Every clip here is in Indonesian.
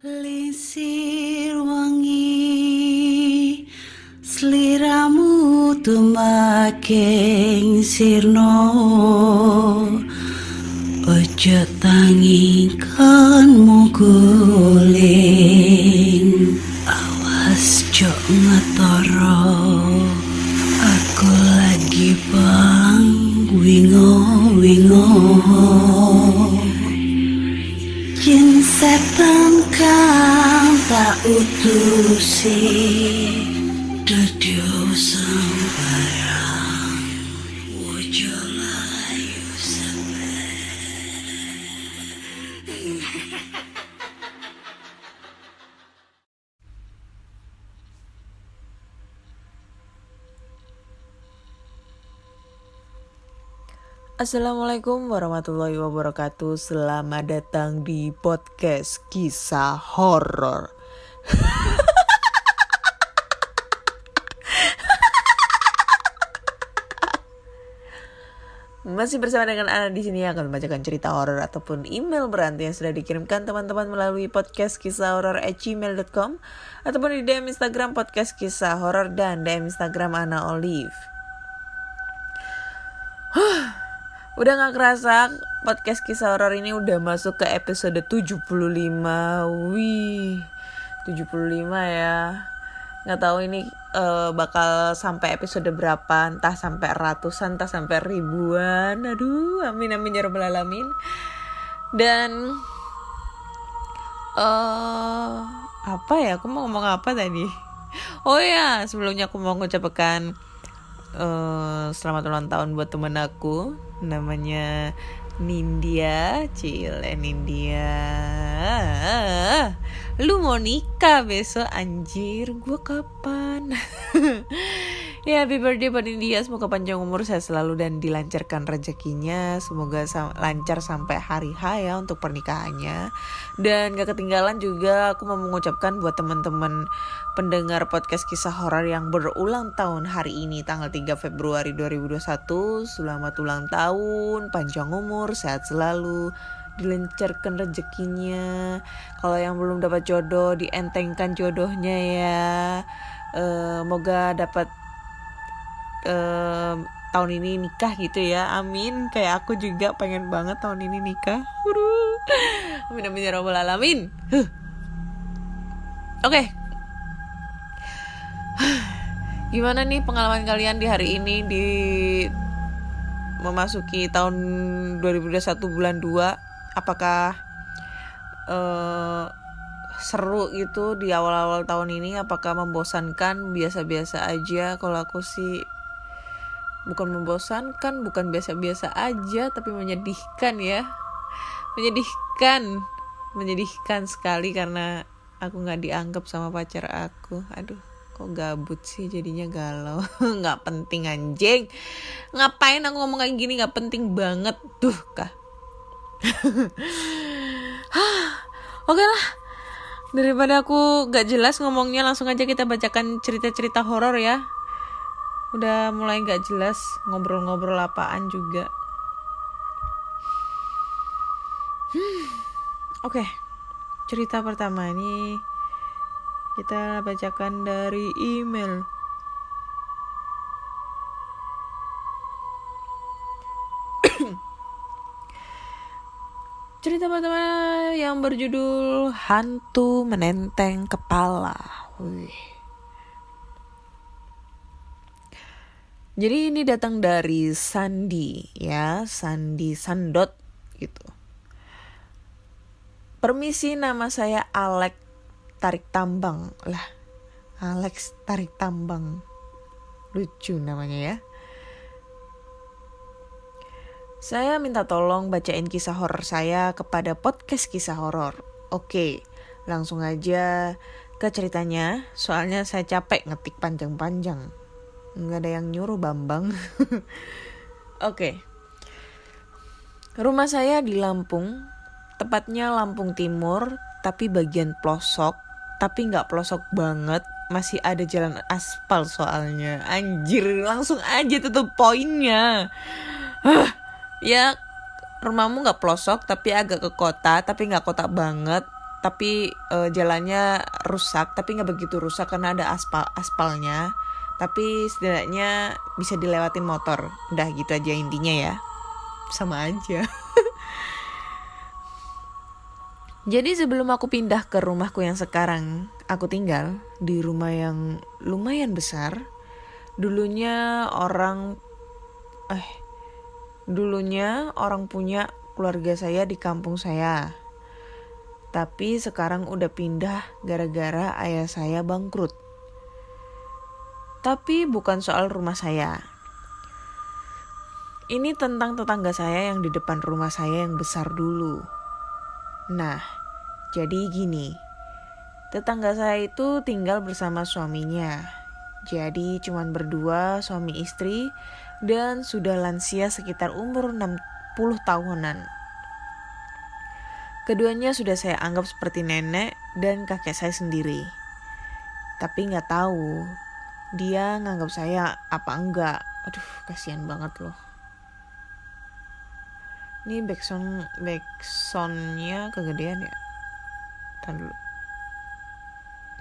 Lisir wangi Seliramu tumaking sirno. Ojo tangikanmu guling Awas jok ngetoro. Aku lagi bang wingo wingo. Jin setan kang tak utusi Assalamualaikum warahmatullahi wabarakatuh. Selamat datang di podcast kisah horor. Masih bersama dengan Ana di sini akan membacakan cerita horor ataupun email berantai yang sudah dikirimkan teman-teman melalui podcast kisah horor at gmail.com ataupun di DM Instagram podcast kisah horor dan DM Instagram Ana Olive. Udah gak kerasa podcast kisah horor ini udah masuk ke episode 75 Wih 75 ya. Gak tahu ini uh, bakal sampai episode berapa Entah sampai ratusan, entah sampai ribuan. Aduh amin amin ya rabbal alamin. Dan uh, Apa ya aku mau ngomong apa tadi? Oh ya sebelumnya aku mau mengucapkan uh, Selamat ulang tahun buat temen aku namanya Nindya Cile Nindya. Lu mau nikah besok anjir. Gue kapan ya happy birthday buat Nindya semoga panjang umur saya selalu dan dilancarkan rezekinya. Semoga sam lancar sampai hari H ya untuk pernikahannya. Dan gak ketinggalan juga aku mau mengucapkan buat teman-teman pendengar podcast kisah horor yang berulang tahun hari ini tanggal 3 Februari 2021 selamat ulang tahun panjang umur sehat selalu dilancarkan rezekinya. Kalau yang belum dapat jodoh dientengkan jodohnya ya. Uh, moga dapat uh, tahun ini nikah gitu ya. Amin. Kayak aku juga pengen banget tahun ini nikah. Waduh. amin amin ya robbal alamin. Oke. Okay. gimana nih pengalaman kalian di hari ini di memasuki tahun 2021 bulan 2 apakah uh, seru gitu di awal-awal tahun ini? Apakah membosankan? Biasa-biasa aja. Kalau aku sih bukan membosankan bukan biasa-biasa aja tapi menyedihkan ya. Menyedihkan. Menyedihkan sekali karena aku nggak dianggap sama pacar aku. Aduh kok gabut sih jadinya galau. Nggak penting anjing. Ngapain aku ngomong kayak gini? Nggak penting banget. Tuh kah. Oke lah. Daripada aku gak jelas ngomongnya langsung aja kita bacakan cerita-cerita horor ya udah mulai gak jelas ngobrol-ngobrol apaan juga hmm, oke okay. cerita pertama ini kita bacakan dari email. Cerita pertama yang berjudul Hantu Menenteng Kepala. Wih. Jadi ini datang dari Sandi ya, Sandi Sandot gitu. Permisi nama saya Alex tarik tambang. Lah Alex tarik tambang. Lucu namanya ya. Saya minta tolong bacain kisah horor saya kepada podcast kisah horor. Oke langsung aja ke ceritanya soalnya saya capek ngetik panjang-panjang nggak ada yang nyuruh Bambang. Oke. Rumah saya di Lampung tepatnya Lampung Timur tapi bagian pelosok tapi nggak pelosok banget. Masih ada jalan aspal soalnya. Anjir langsung aja tutup poinnya. Ya rumahmu nggak pelosok tapi agak ke kota tapi nggak kota banget. Tapi uh, jalannya rusak tapi nggak begitu rusak karena ada aspal aspalnya tapi setidaknya bisa dilewatin motor. Udah gitu aja intinya ya. Sama aja. Jadi sebelum aku pindah ke rumahku yang sekarang aku tinggal di rumah yang lumayan besar. Dulunya orang eh dulunya orang punya keluarga saya di kampung saya. Tapi sekarang udah pindah gara-gara ayah saya bangkrut. Tapi bukan soal rumah saya. Ini tentang tetangga saya yang di depan rumah saya yang besar dulu. Nah, jadi gini. Tetangga saya itu tinggal bersama suaminya. Jadi cuman berdua suami istri dan sudah lansia sekitar umur 60 tahunan. Keduanya sudah saya anggap seperti nenek dan kakek saya sendiri. Tapi nggak tahu dia nganggap saya apa enggak. Aduh, kasihan banget loh. Ini backsound backsoundnya kegedean ya. Tahan dulu.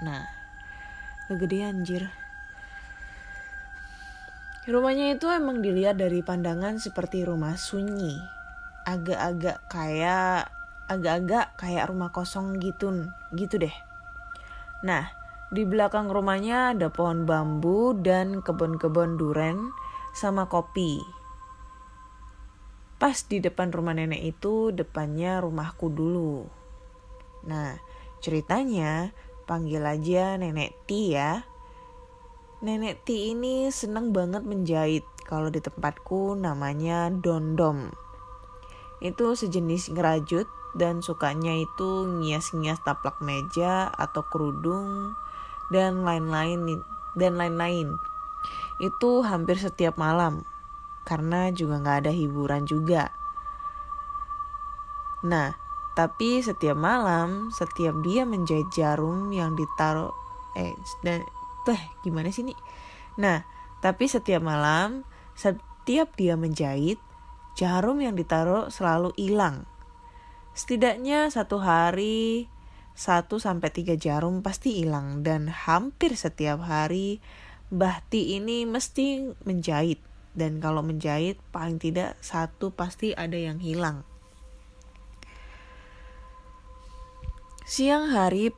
Nah, kegedean anjir. Rumahnya itu emang dilihat dari pandangan seperti rumah sunyi. Agak-agak kayak agak-agak kayak rumah kosong gitu gitu deh. Nah, di belakang rumahnya ada pohon bambu dan kebun-kebun duren sama kopi. Pas di depan rumah nenek itu depannya rumahku dulu. Nah, ceritanya panggil aja nenek Ti ya. Nenek Ti ini seneng banget menjahit. Kalau di tempatku namanya dondom. Itu sejenis ngerajut dan sukanya itu ngias-ngias taplak meja atau kerudung dan lain-lain dan lain-lain. Itu hampir setiap malam karena juga nggak ada hiburan juga. Nah, tapi setiap malam, setiap dia menjahit jarum yang ditaruh eh dan teh gimana sih nih? Nah, tapi setiap malam, setiap dia menjahit, jarum yang ditaruh selalu hilang Setidaknya satu hari satu sampai tiga jarum pasti hilang dan hampir setiap hari Bahti ini mesti menjahit dan kalau menjahit paling tidak satu pasti ada yang hilang. Siang hari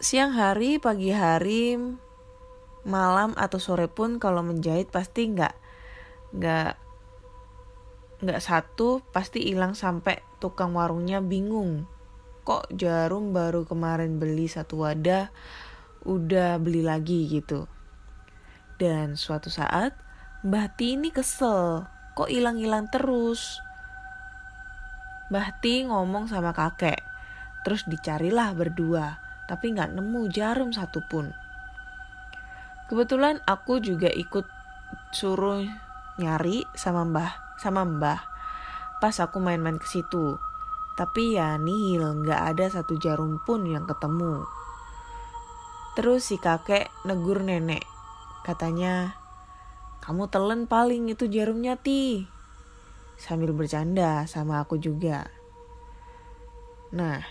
siang hari, pagi hari, malam atau sore pun kalau menjahit pasti nggak nggak nggak satu pasti hilang sampai tukang warungnya bingung. Kok jarum baru kemarin beli satu wadah, udah beli lagi gitu. Dan suatu saat, Mbah Ti ini kesel. Kok hilang-hilang terus? Mbah Ti ngomong sama kakek. Terus dicarilah berdua, tapi nggak nemu jarum satupun. Kebetulan aku juga ikut suruh nyari sama Mbah sama mbah pas aku main-main ke situ. Tapi ya nihil, nggak ada satu jarum pun yang ketemu. Terus si kakek negur nenek. Katanya, kamu telen paling itu jarumnya ti. Sambil bercanda sama aku juga. Nah,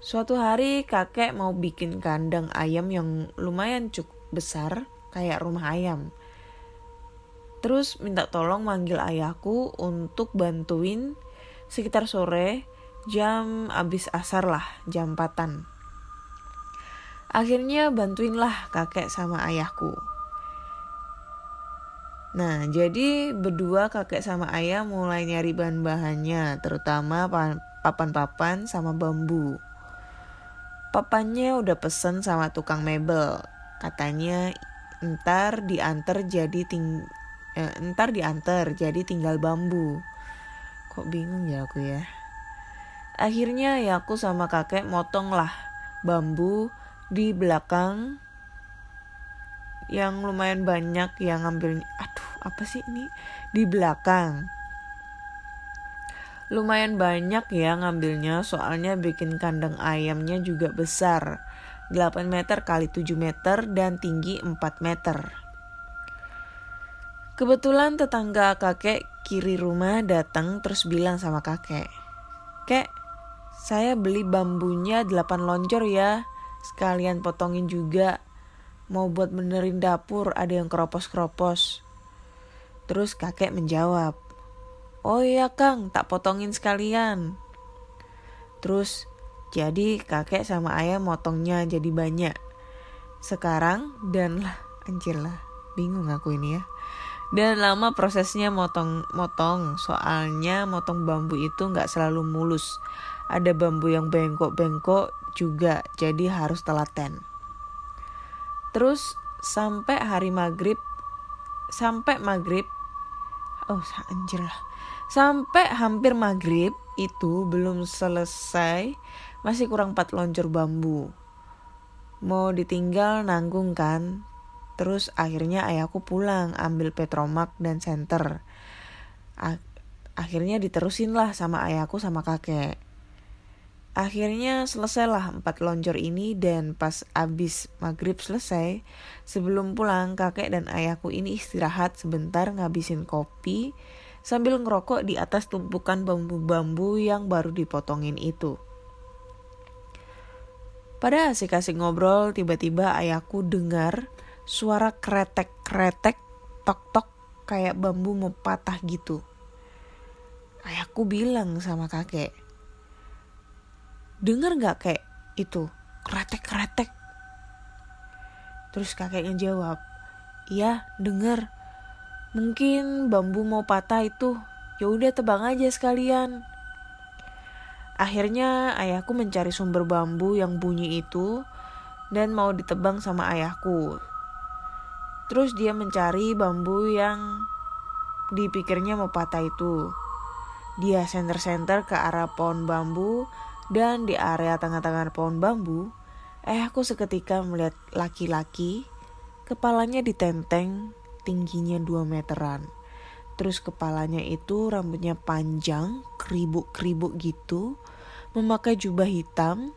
suatu hari kakek mau bikin kandang ayam yang lumayan cukup besar kayak rumah ayam Terus minta tolong manggil ayahku untuk bantuin sekitar sore jam abis asar lah, jam 4 Akhirnya bantuinlah kakek sama ayahku. Nah, jadi berdua kakek sama ayah mulai nyari bahan-bahannya, terutama papan-papan sama bambu. Papannya udah pesen sama tukang mebel. Katanya ntar diantar jadi ting eh, ntar diantar jadi tinggal bambu kok bingung ya aku ya akhirnya ya aku sama kakek motong lah bambu di belakang yang lumayan banyak yang ngambil aduh apa sih ini? Di belakang. Lumayan banyak ya ngambilnya soalnya bikin kandang ayamnya juga besar. 8 meter kali 7 meter dan tinggi 4 meter. Kebetulan tetangga kakek kiri rumah datang terus bilang sama kakek, Kek, Saya beli bambunya 8 loncor ya. Sekalian potongin juga. Mau buat benerin dapur ada yang keropos-keropos. Terus kakek menjawab. Oh iya Kang, tak potongin sekalian. Terus jadi kakek sama ayah motongnya jadi banyak. Sekarang dan lah anjir lah bingung aku ini ya. Dan lama prosesnya motong-motong soalnya motong bambu itu nggak selalu mulus. Ada bambu yang bengkok-bengkok juga jadi harus telaten. Terus sampai hari maghrib sampai maghrib oh anjir lah sampai hampir maghrib itu belum selesai masih kurang 4 loncor bambu. Mau ditinggal nanggung kan? Terus akhirnya ayahku pulang ambil petromak dan senter. Akhirnya diterusin lah sama ayahku sama kakek. Akhirnya selesailah empat loncor ini dan pas abis maghrib selesai, sebelum pulang kakek dan ayahku ini istirahat sebentar ngabisin kopi sambil ngerokok di atas tumpukan bambu-bambu yang baru dipotongin itu. Pada asik-asik ngobrol, tiba-tiba ayahku dengar suara kretek-kretek, tok-tok kayak bambu mau patah gitu. Ayahku bilang sama kakek, dengar gak kayak itu, kretek-kretek? Terus kakeknya jawab, iya denger. Mungkin bambu mau patah itu, ya udah tebang aja sekalian. Akhirnya ayahku mencari sumber bambu yang bunyi itu dan mau ditebang sama ayahku. Terus dia mencari bambu yang dipikirnya mau patah itu. Dia senter-senter ke arah pohon bambu dan di area tengah-tengah pohon bambu, ayahku seketika melihat laki-laki, kepalanya ditenteng, tingginya 2 meteran. Terus kepalanya itu rambutnya panjang, keribuk-keribuk gitu, memakai jubah hitam,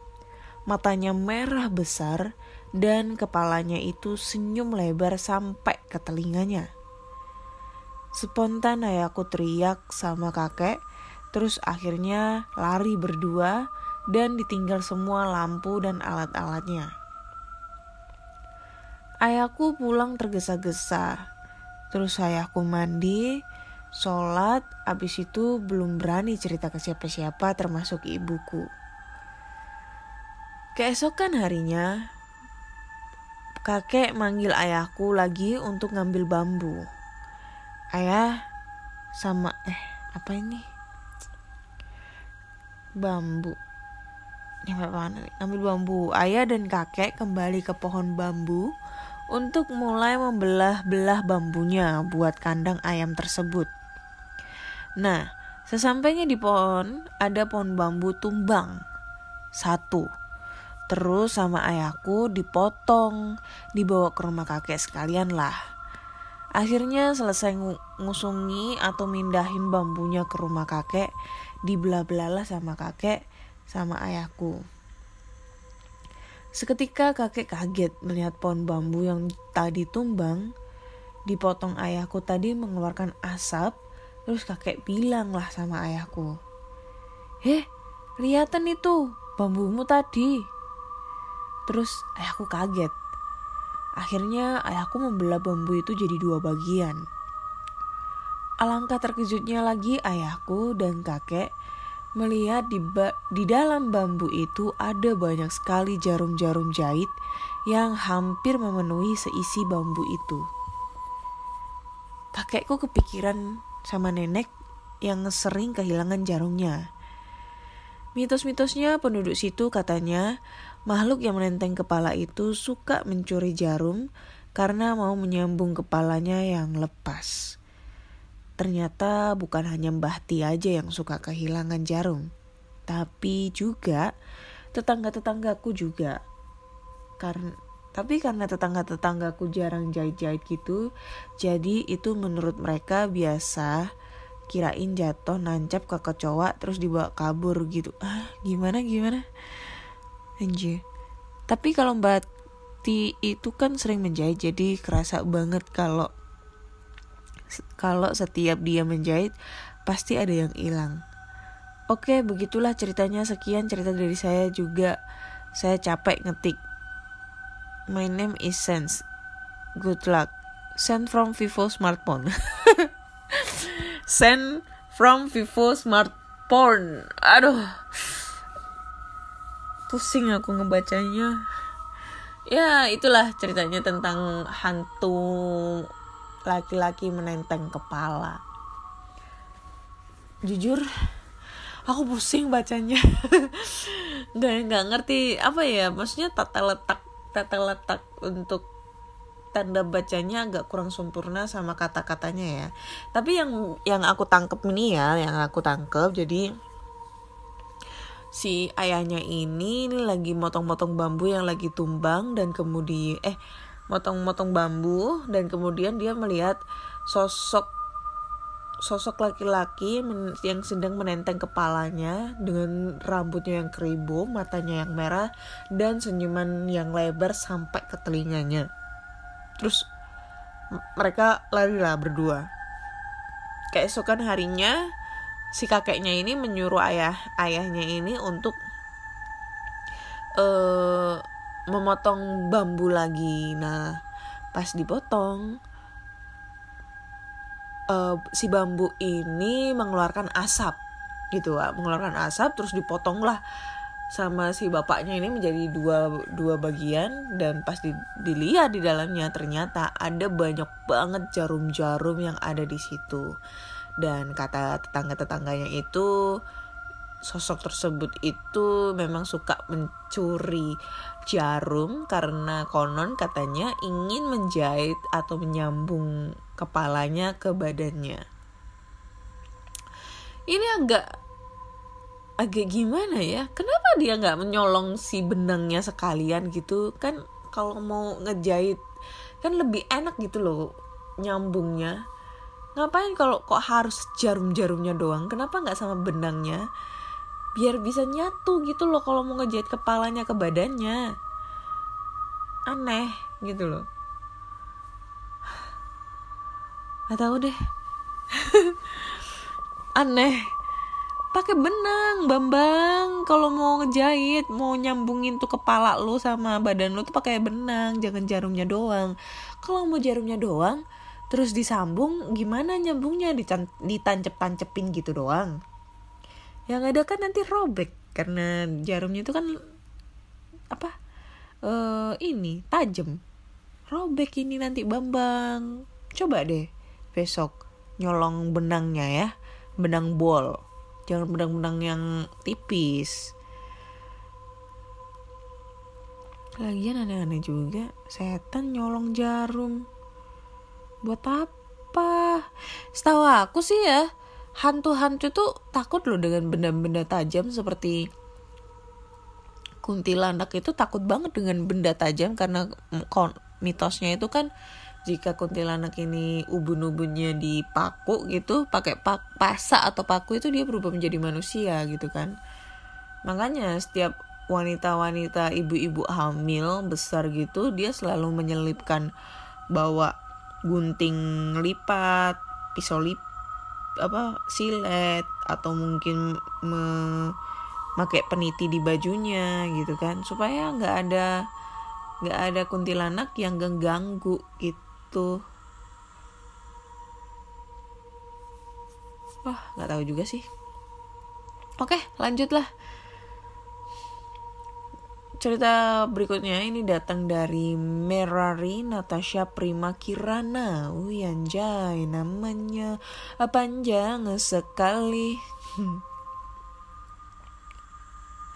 matanya merah besar, dan kepalanya itu senyum lebar sampai ke telinganya. Spontan ayahku teriak sama kakek, terus akhirnya lari berdua dan ditinggal semua lampu dan alat-alatnya. Ayahku pulang tergesa-gesa, Terus ayahku mandi, sholat, abis itu belum berani cerita ke siapa-siapa termasuk ibuku. Keesokan harinya, kakek manggil ayahku lagi untuk ngambil bambu. Ayah sama eh apa ini? Bambu. Ngambil bambu. Ayah dan kakek kembali ke pohon bambu untuk mulai membelah-belah bambunya buat kandang ayam tersebut. Nah, sesampainya di pohon, ada pohon bambu tumbang. Satu. Terus sama ayahku dipotong, dibawa ke rumah kakek sekalian lah. Akhirnya selesai ngusungi atau mindahin bambunya ke rumah kakek, dibelah-belah sama kakek sama ayahku. Seketika kakek kaget melihat pohon bambu yang tadi tumbang, dipotong ayahku tadi mengeluarkan asap, terus kakek bilang lah sama ayahku, Heh, lihatan itu bambumu tadi. Terus ayahku kaget. Akhirnya ayahku membelah bambu itu jadi dua bagian. Alangkah terkejutnya lagi ayahku dan kakek melihat di, di dalam bambu itu ada banyak sekali jarum-jarum jahit yang hampir memenuhi seisi bambu itu. Kakekku kepikiran sama nenek yang sering kehilangan jarumnya. Mitos-mitosnya penduduk situ katanya makhluk yang menenteng kepala itu suka mencuri jarum karena mau menyambung kepalanya yang lepas. Ternyata bukan hanya Mbah Ti aja yang suka kehilangan jarum, tapi juga tetangga-tetanggaku juga. Karena tapi karena tetangga-tetanggaku jarang jahit-jahit gitu, jadi itu menurut mereka biasa kirain jatuh nancap ke kecoa terus dibawa kabur gitu. Ah, gimana gimana? Anjir. Tapi kalau Mbak Ti itu kan sering menjahit jadi kerasa banget kalau kalau setiap dia menjahit pasti ada yang hilang. Oke, begitulah ceritanya. Sekian cerita dari saya juga. Saya capek ngetik. My name is Sense. Good luck. Send from Vivo smartphone. Send from Vivo smartphone. Aduh. Pusing aku ngebacanya. Ya, itulah ceritanya tentang hantu laki-laki menenteng kepala. Jujur, aku pusing bacanya. nggak nggak ngerti apa ya, maksudnya tata letak tata letak untuk tanda bacanya agak kurang sempurna sama kata-katanya ya. Tapi yang yang aku tangkep ini ya, yang aku tangkep jadi si ayahnya ini, lagi motong-motong bambu yang lagi tumbang dan kemudian eh motong-motong bambu dan kemudian dia melihat sosok sosok laki-laki yang sedang menenteng kepalanya dengan rambutnya yang keribu, matanya yang merah dan senyuman yang lebar sampai ke telinganya. Terus mereka larilah berdua. Keesokan harinya si kakeknya ini menyuruh ayah ayahnya ini untuk uh, memotong bambu lagi. Nah pas dipotong uh, si bambu ini mengeluarkan asap gitu mengeluarkan asap terus dipotong lah sama si bapaknya ini menjadi dua dua bagian. Dan pas di, dilihat di dalamnya ternyata ada banyak banget jarum-jarum yang ada di situ. Dan kata tetangga-tetangganya itu sosok tersebut itu memang suka mencuri jarum karena konon katanya ingin menjahit atau menyambung kepalanya ke badannya. Ini agak agak gimana ya? Kenapa dia nggak menyolong si benangnya sekalian gitu? Kan kalau mau ngejahit kan lebih enak gitu loh nyambungnya. Ngapain kalau kok harus jarum-jarumnya doang? Kenapa nggak sama benangnya biar bisa nyatu gitu loh kalau mau ngejahit kepalanya ke badannya. Aneh gitu loh. Nggak tahu deh. Aneh. Pakai benang bambang. Kalau mau ngejahit mau nyambungin tuh kepala lu sama badan lu tuh pakai benang jangan jarumnya doang. Kalau mau jarumnya doang terus disambung gimana nyambungnya? Ditancep-tancepin gitu doang yang ada kan nanti robek karena jarumnya itu kan apa uh, ini tajam. Robek ini nanti bambang. Coba deh besok nyolong benangnya ya benang bol. Jangan benang-benang yang tipis. Lagian aneh-aneh juga setan nyolong jarum. Buat apa? Setahu aku sih ya hantu-hantu tuh takut loh dengan benda-benda tajam seperti kuntilanak itu takut banget dengan benda tajam karena mitosnya itu kan jika kuntilanak ini ubun-ubunnya dipaku gitu pakai pak pasak atau paku itu dia berubah menjadi manusia gitu kan. Makanya setiap wanita-wanita ibu-ibu hamil besar gitu dia selalu menyelipkan bawa gunting lipat pisau lip apa silet atau mungkin memakai peniti di bajunya gitu kan. Supaya nggak ada nggak ada kuntilanak yang ganggu gitu. Wah nggak tahu juga sih. Oke lanjutlah cerita berikutnya ini datang dari Merari Natasha Prima Kirana Wih anjay namanya panjang sekali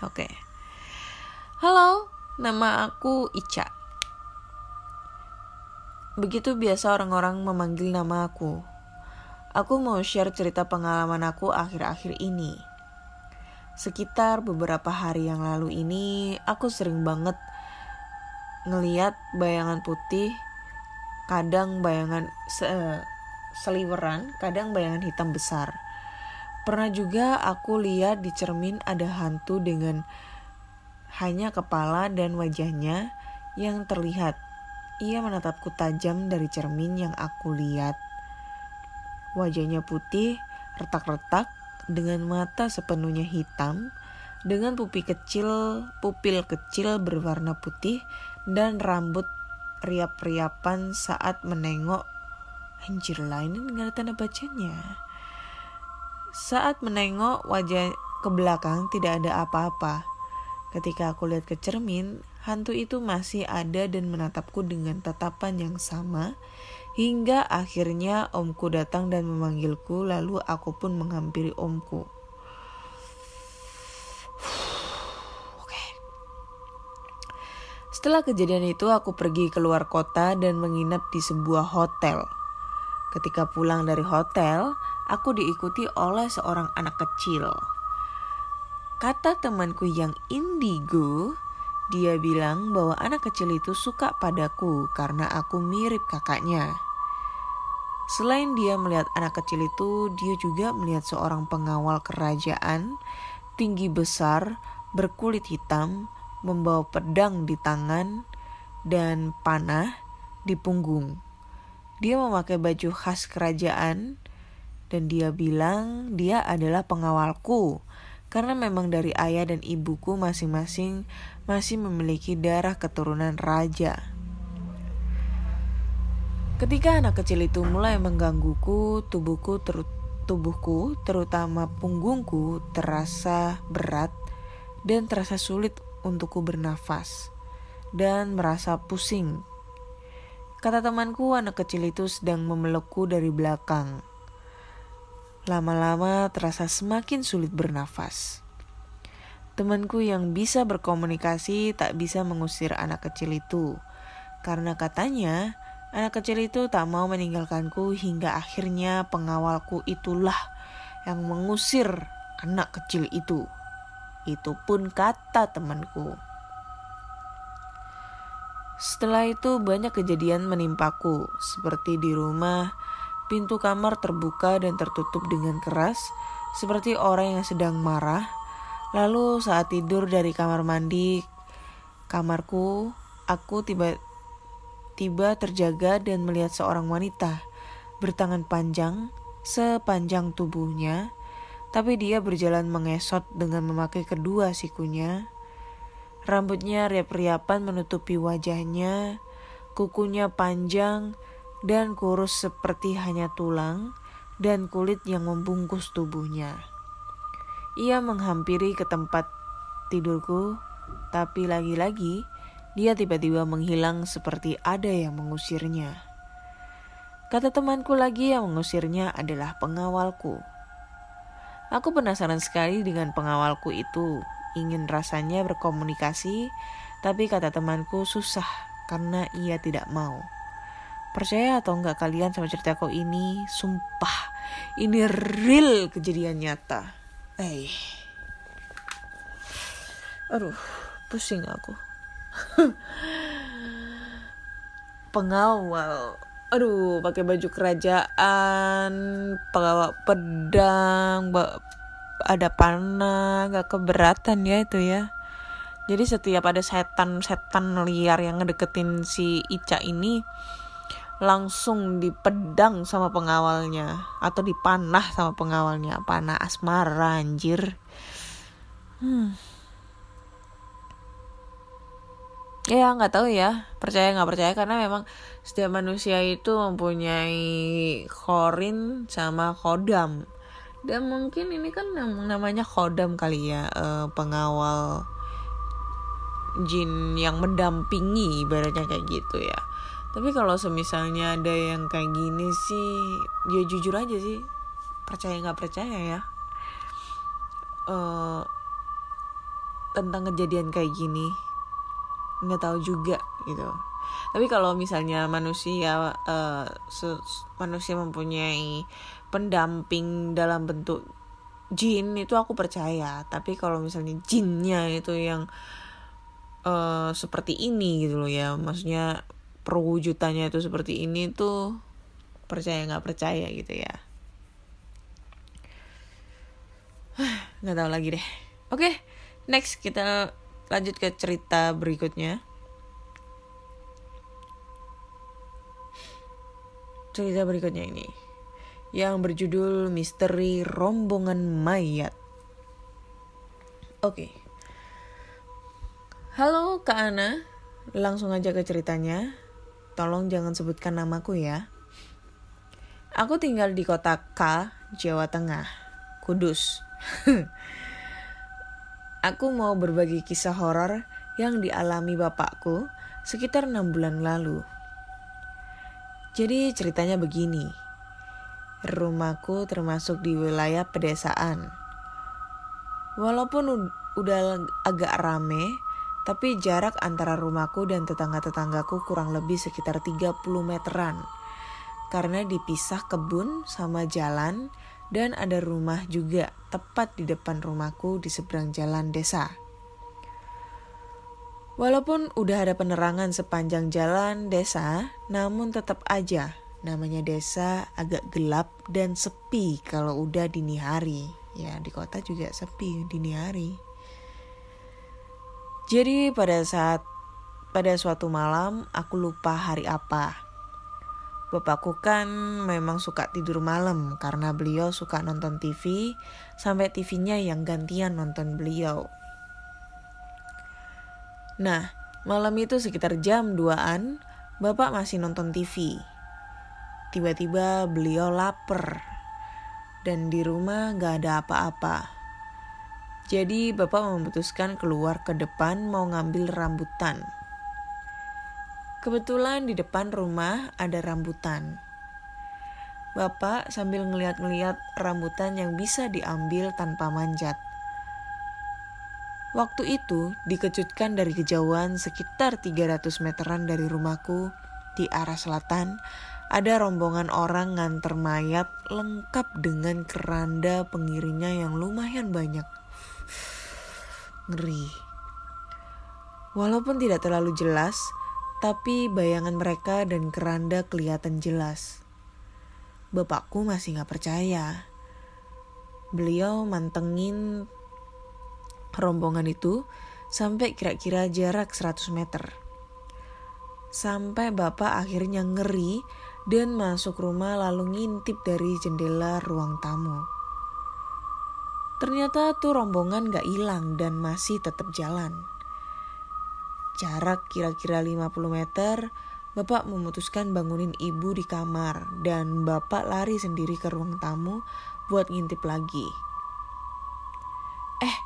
Oke Halo nama aku Ica Begitu biasa orang-orang memanggil nama aku. Aku mau share cerita pengalaman aku akhir-akhir ini. Sekitar beberapa hari yang lalu ini, aku sering banget ngeliat bayangan putih, kadang bayangan se seliweran, kadang bayangan hitam besar. Pernah juga aku lihat di cermin ada hantu dengan hanya kepala dan wajahnya yang terlihat ia menatapku tajam dari cermin yang aku lihat. Wajahnya putih, retak-retak, dengan mata sepenuhnya hitam, dengan pupil kecil, pupil kecil berwarna putih dan rambut riap-riapan saat menengok anjir lah ini nggak tanda bacanya. Saat menengok wajah ke belakang tidak ada apa-apa. Ketika aku lihat ke cermin, hantu itu masih ada dan menatapku dengan tatapan yang sama hingga akhirnya omku datang dan memanggilku lalu aku pun menghampiri omku. Setelah kejadian itu aku pergi keluar kota dan menginap di sebuah hotel. Ketika pulang dari hotel, aku diikuti oleh seorang anak kecil. Kata temanku yang indigo, dia bilang bahwa anak kecil itu suka padaku karena aku mirip kakaknya. Selain dia melihat anak kecil itu, dia juga melihat seorang pengawal kerajaan tinggi besar, berkulit hitam, membawa pedang di tangan dan panah di punggung. Dia memakai baju khas kerajaan dan dia bilang dia adalah pengawalku karena memang dari ayah dan ibuku masing-masing masih memiliki darah keturunan raja. Ketika anak kecil itu mulai menggangguku, tubuhku ter tubuhku, terutama punggungku, terasa berat dan terasa sulit untukku bernafas dan merasa pusing. Kata temanku, anak kecil itu sedang memelukku dari belakang. Lama-lama terasa semakin sulit bernafas. Temanku yang bisa berkomunikasi tak bisa mengusir anak kecil itu, karena katanya anak kecil itu tak mau meninggalkanku hingga akhirnya pengawalku itulah yang mengusir anak kecil itu. Itu pun kata temanku. Setelah itu banyak kejadian menimpaku, seperti di rumah Pintu kamar terbuka dan tertutup dengan keras, seperti orang yang sedang marah. Lalu saat tidur dari kamar mandi kamarku, aku tiba-tiba terjaga dan melihat seorang wanita bertangan panjang sepanjang tubuhnya, tapi dia berjalan mengesot dengan memakai kedua sikunya. Rambutnya riap-riapan menutupi wajahnya, kukunya panjang, dan kurus seperti hanya tulang dan kulit yang membungkus tubuhnya. Ia menghampiri ke tempat tidurku, tapi lagi-lagi dia tiba-tiba menghilang seperti ada yang mengusirnya. Kata temanku lagi yang mengusirnya adalah pengawalku. Aku penasaran sekali dengan pengawalku itu, ingin rasanya berkomunikasi, tapi kata temanku susah karena ia tidak mau. Percaya atau enggak kalian sama ceritaku ini, sumpah, ini real kejadian nyata. Eh. Aduh, pusing aku. Pengawal. Aduh, pakai baju kerajaan, pengawal pedang, ada panah, gak keberatan ya itu ya. Jadi setiap ada setan-setan liar yang ngedeketin si Ica ini, langsung dipedang sama pengawalnya atau dipanah sama pengawalnya. Panah asmara anjir. Hmm. ya nggak tahu ya. Percaya nggak percaya? Karena memang setiap manusia itu mempunyai khorin sama kodam. Dan mungkin ini kan namanya kodam kali ya eh, pengawal jin yang mendampingi ibaratnya kayak gitu ya tapi kalau semisalnya ada yang kayak gini sih ya jujur aja sih percaya nggak percaya ya. Uh, tentang kejadian kayak gini nggak tahu juga gitu. Tapi kalau misalnya manusia uh, manusia mempunyai pendamping dalam bentuk jin itu aku percaya. Tapi kalau misalnya jinnya itu yang uh, seperti ini gitu loh ya maksudnya perwujudannya itu seperti ini tuh percaya nggak percaya gitu ya nggak tahu lagi deh oke next kita lanjut ke cerita berikutnya cerita berikutnya ini yang berjudul Misteri Rombongan Mayat. Oke. Halo Kak Ana, langsung aja ke ceritanya. Tolong jangan sebutkan namaku ya. Aku tinggal di kota K, Jawa Tengah, Kudus. Aku mau berbagi kisah horor yang dialami bapakku sekitar enam bulan lalu. Jadi ceritanya begini. Rumahku termasuk di wilayah pedesaan. Walaupun udah agak rame, tapi jarak antara rumahku dan tetangga-tetanggaku kurang lebih sekitar 30 meteran. Karena dipisah kebun sama jalan dan ada rumah juga tepat di depan rumahku di seberang jalan desa. Walaupun udah ada penerangan sepanjang jalan desa, namun tetap aja Namanya desa agak gelap dan sepi kalau udah dini hari. Ya di kota juga sepi dini hari. Jadi pada saat pada suatu malam aku lupa hari apa. Bapakku kan memang suka tidur malam karena beliau suka nonton TV sampai TV-nya yang gantian nonton beliau. Nah, malam itu sekitar jam 2-an, Bapak masih nonton TV. Tiba-tiba beliau lapar dan di rumah gak ada apa-apa. Jadi bapak memutuskan keluar ke depan mau ngambil rambutan. Kebetulan di depan rumah ada rambutan. Bapak sambil ngeliat-ngeliat rambutan yang bisa diambil tanpa manjat. Waktu itu dikejutkan dari kejauhan sekitar 300 meteran dari rumahku di arah selatan ada rombongan orang nganter mayat lengkap dengan keranda pengiringnya yang lumayan banyak. Ngeri. Walaupun tidak terlalu jelas, tapi bayangan mereka dan keranda kelihatan jelas. Bapakku masih gak percaya. Beliau mantengin rombongan itu sampai kira-kira jarak 100 meter. Sampai bapak akhirnya ngeri dan masuk rumah lalu ngintip dari jendela ruang tamu. Ternyata tuh rombongan gak hilang dan masih tetap jalan. Jarak kira-kira 50 meter, Bapak memutuskan bangunin ibu di kamar dan Bapak lari sendiri ke ruang tamu buat ngintip lagi. Eh,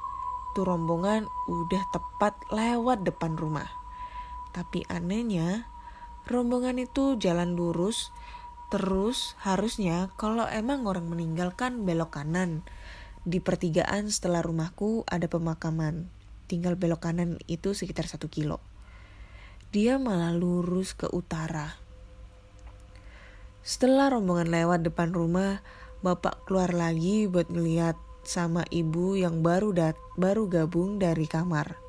tuh rombongan udah tepat lewat depan rumah. Tapi anehnya, rombongan itu jalan lurus terus harusnya kalau emang orang meninggalkan belok kanan di pertigaan setelah rumahku ada pemakaman tinggal belok kanan itu sekitar satu kilo dia malah lurus ke utara setelah rombongan lewat depan rumah bapak keluar lagi buat ngeliat sama ibu yang baru dat baru gabung dari kamar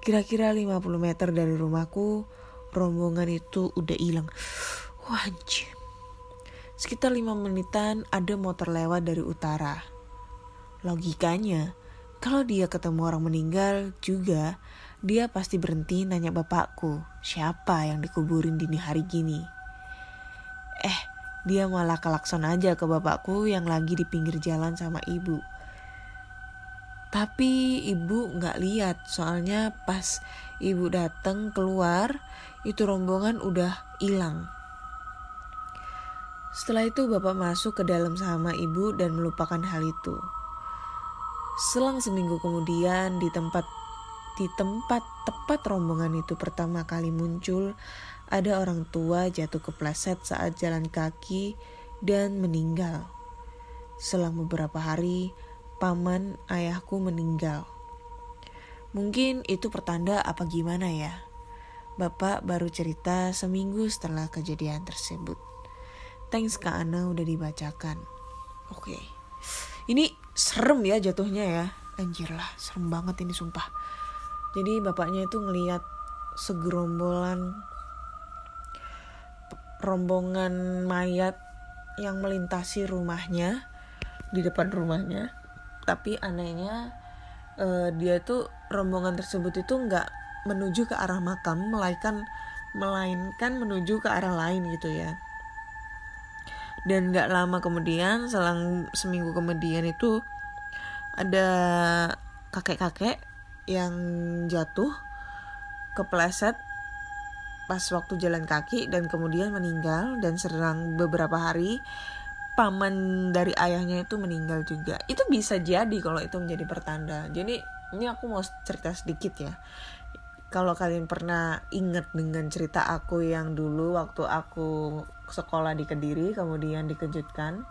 kira-kira 50 meter dari rumahku rombongan itu udah hilang. Wajib. Sekitar lima menitan ada motor lewat dari utara. Logikanya, kalau dia ketemu orang meninggal juga, dia pasti berhenti nanya bapakku, siapa yang dikuburin dini hari gini. Eh, dia malah kelakson aja ke bapakku yang lagi di pinggir jalan sama ibu. Tapi ibu nggak lihat, soalnya pas ibu datang keluar, itu rombongan udah hilang. Setelah itu bapak masuk ke dalam sama ibu dan melupakan hal itu. Selang seminggu kemudian di tempat di tempat tepat rombongan itu pertama kali muncul, ada orang tua jatuh kepleset saat jalan kaki dan meninggal. Selang beberapa hari, paman ayahku meninggal. Mungkin itu pertanda apa gimana ya? Bapak baru cerita seminggu setelah kejadian tersebut. Thanks Kak Ana udah dibacakan. Oke. Okay. Ini serem ya jatuhnya ya. Anjir lah, serem banget ini sumpah. Jadi bapaknya itu ngeliat segerombolan rombongan mayat yang melintasi rumahnya di depan rumahnya. Tapi anehnya uh, dia tuh rombongan tersebut itu nggak menuju ke arah makam melainkan melainkan menuju ke arah lain gitu ya dan nggak lama kemudian selang seminggu kemudian itu ada kakek-kakek yang jatuh kepleset pas waktu jalan kaki dan kemudian meninggal dan serang beberapa hari paman dari ayahnya itu meninggal juga. Itu bisa jadi kalau itu menjadi pertanda. Jadi ini aku mau cerita sedikit ya kalau kalian pernah inget dengan cerita aku yang dulu waktu aku sekolah di Kediri kemudian dikejutkan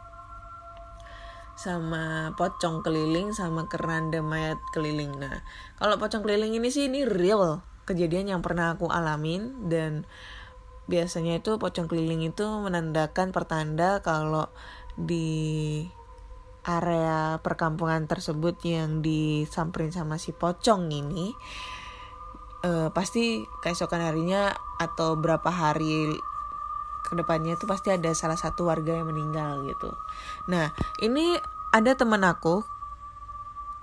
sama pocong keliling sama keranda mayat keliling. Nah, kalau pocong keliling ini sih ini real kejadian yang pernah aku alamin dan biasanya itu pocong keliling itu menandakan pertanda kalau di area perkampungan tersebut yang disamperin sama si pocong ini uh, pasti keesokan harinya atau berapa hari ke depannya itu pasti ada salah satu warga yang meninggal gitu. Nah ini ada teman aku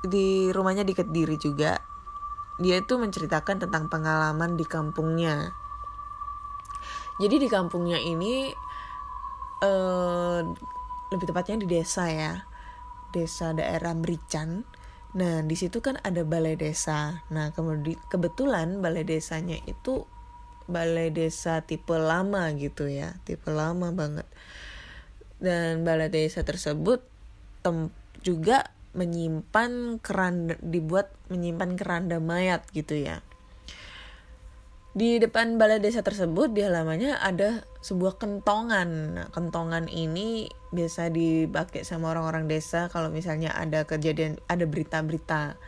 di rumahnya di Kediri juga. Dia itu menceritakan tentang pengalaman di kampungnya. Jadi di kampungnya ini uh, lebih tepatnya di desa ya, desa daerah Merican Nah, di situ kan ada balai desa. Nah, kemudian kebetulan balai desanya itu balai desa tipe lama gitu ya, tipe lama banget. Dan balai desa tersebut tem juga menyimpan keranda dibuat menyimpan keranda mayat gitu ya. Di depan balai desa tersebut di halamannya ada sebuah kentongan. Nah, kentongan ini biasa dipakai sama orang-orang desa kalau misalnya ada kejadian, ada berita-berita.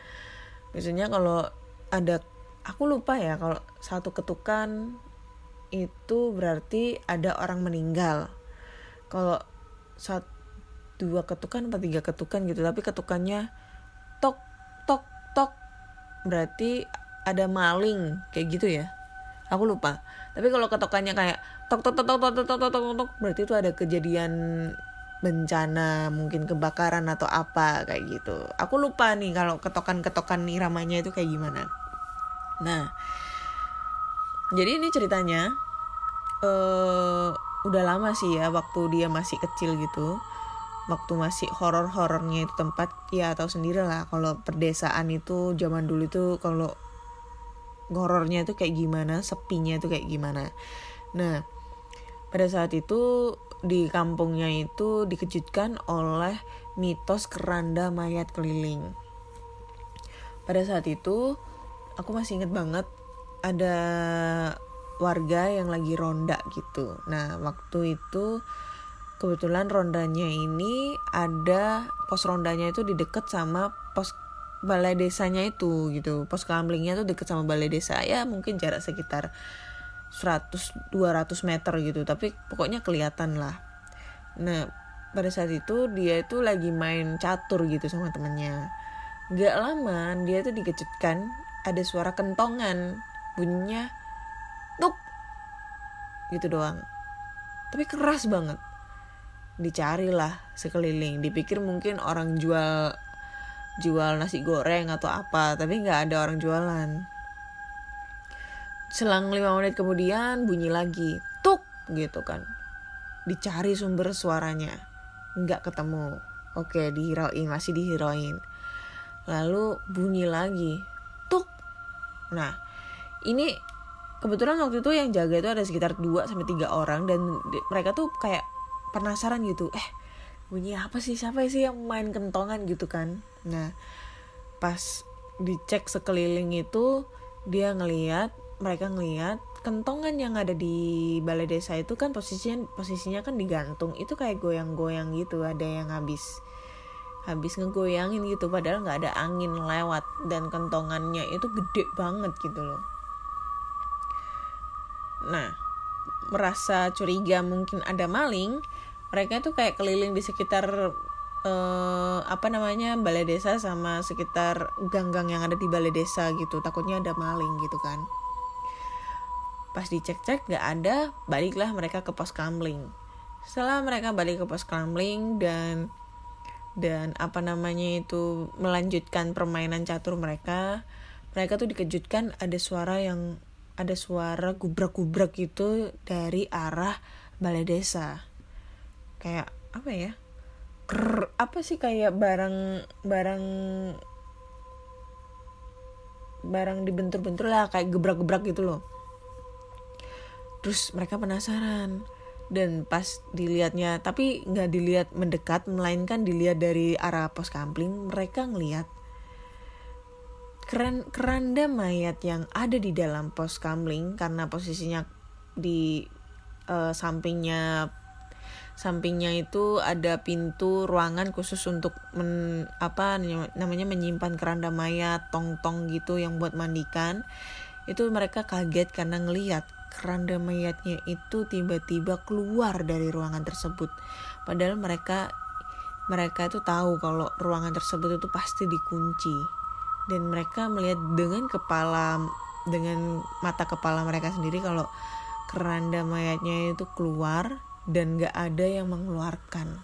Biasanya kalau ada aku lupa ya kalau satu ketukan itu berarti ada orang meninggal. Kalau satu dua ketukan atau tiga ketukan gitu, tapi ketukannya tok tok tok berarti ada maling kayak gitu ya aku lupa tapi kalau ketokannya kayak tok tok tok tok tok tok tok tok tok berarti itu ada kejadian bencana mungkin kebakaran atau apa kayak gitu aku lupa nih kalau ketokan ketokan iramanya itu kayak gimana nah jadi ini ceritanya uh, udah lama sih ya waktu dia masih kecil gitu waktu masih horor-horornya itu tempat ya tahu sendiri lah kalau perdesaan itu zaman dulu itu kalau horornya itu kayak gimana, sepinya itu kayak gimana. Nah, pada saat itu di kampungnya itu dikejutkan oleh mitos keranda mayat keliling. Pada saat itu aku masih inget banget ada warga yang lagi ronda gitu. Nah, waktu itu kebetulan rondanya ini ada pos rondanya itu di deket sama pos balai desanya itu gitu. Pos kamlingnya tuh deket sama balai desa. Ya mungkin jarak sekitar 100 200 meter gitu. Tapi pokoknya kelihatan lah. Nah pada saat itu dia itu lagi main catur gitu sama temennya. Gak lama dia tuh dikejutkan ada suara kentongan. Bunyinya tuk gitu doang. Tapi keras banget. Dicarilah sekeliling. Dipikir mungkin orang jual jual nasi goreng atau apa tapi nggak ada orang jualan. Selang lima menit kemudian bunyi lagi tuk gitu kan. Dicari sumber suaranya nggak ketemu. Oke dihirauin masih dihirauin lalu bunyi lagi tuk. Nah ini kebetulan waktu itu yang jaga itu ada sekitar 2 sampai tiga orang dan mereka tuh kayak penasaran gitu. Eh bunyi apa sih? Siapa sih yang main kentongan gitu kan? Nah pas dicek sekeliling itu dia ngeliat mereka ngeliat kentongan yang ada di balai desa itu kan posisinya posisinya kan digantung. Itu kayak goyang-goyang gitu ada yang habis habis ngegoyangin gitu. Padahal nggak ada angin lewat dan kentongannya itu gede banget gitu loh. Nah merasa curiga mungkin ada maling mereka tuh kayak keliling di sekitar uh, apa namanya balai desa sama sekitar gang-gang yang ada di balai desa gitu. Takutnya ada maling gitu kan. Pas dicek-cek gak ada baliklah mereka ke pos kamling. Setelah mereka balik ke pos kamling dan dan apa namanya itu melanjutkan permainan catur mereka mereka tuh dikejutkan ada suara yang ada suara gubrak-gubrak gitu dari arah balai desa kayak apa ya Krr, apa sih kayak barang barang barang dibentur-bentur lah kayak gebrak-gebrak gitu loh. Terus mereka penasaran. Dan pas dilihatnya tapi nggak dilihat mendekat melainkan dilihat dari arah pos kampling mereka ngelihat keren keranda mayat yang ada di dalam pos kamling karena posisinya di uh, sampingnya sampingnya itu ada pintu ruangan khusus untuk men, apa namanya menyimpan keranda mayat tong-tong gitu yang buat mandikan. Itu mereka kaget karena ngelihat keranda mayatnya itu tiba-tiba keluar dari ruangan tersebut. Padahal mereka mereka itu tahu kalau ruangan tersebut itu pasti dikunci. Dan mereka melihat dengan kepala dengan mata kepala mereka sendiri kalau keranda mayatnya itu keluar dan gak ada yang mengeluarkan.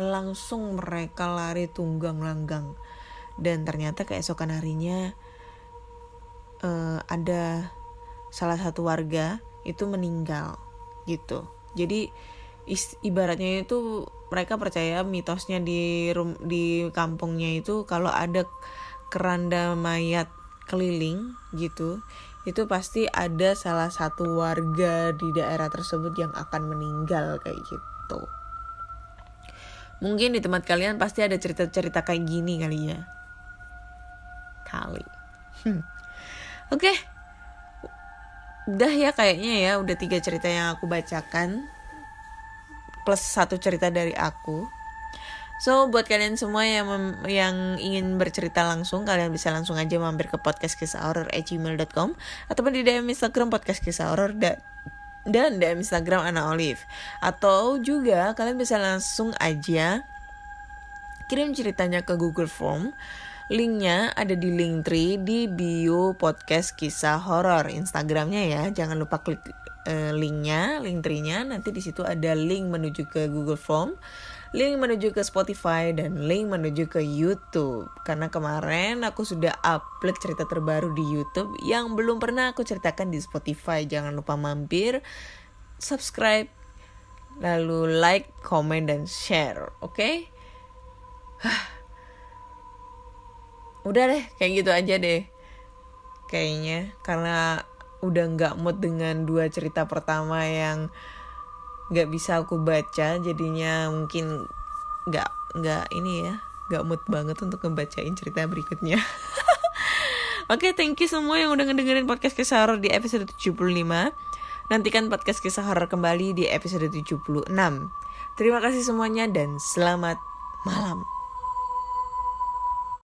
Langsung mereka lari tunggang langgang. Dan ternyata keesokan harinya uh, ada salah satu warga itu meninggal gitu. Jadi ibaratnya itu mereka percaya mitosnya di rum, di kampungnya itu kalau ada keranda mayat keliling gitu itu pasti ada salah satu warga di daerah tersebut yang akan meninggal kayak gitu. Mungkin di tempat kalian pasti ada cerita-cerita kayak gini kali ya. Kali. Hmm. Oke. Okay. Udah ya kayaknya ya, udah tiga cerita yang aku bacakan. Plus satu cerita dari aku. So buat kalian semua yang yang ingin bercerita langsung kalian bisa langsung aja mampir ke podcast kisah horror gmail.com atau di DM Instagram podcast kisah horror dan DM Instagram Ana Olive atau juga kalian bisa langsung aja kirim ceritanya ke Google Form Linknya ada di link tree di bio podcast kisah horor Instagramnya ya. Jangan lupa klik uh, linknya, link tree-nya. Nanti di situ ada link menuju ke Google Form link menuju ke Spotify, dan link menuju ke YouTube. Karena kemarin aku sudah upload cerita terbaru di YouTube yang belum pernah aku ceritakan di Spotify. Jangan lupa mampir, subscribe, lalu like, comment, dan share. Oke? Okay? Udah deh, kayak gitu aja deh. Kayaknya karena udah nggak mood dengan dua cerita pertama yang nggak bisa aku baca jadinya mungkin nggak nggak ini ya nggak mood banget untuk ngebacain cerita berikutnya Oke, okay, thank you semua yang udah ngedengerin podcast kisah horror di episode 75. Nantikan podcast kisah horror kembali di episode 76. Terima kasih semuanya dan selamat malam.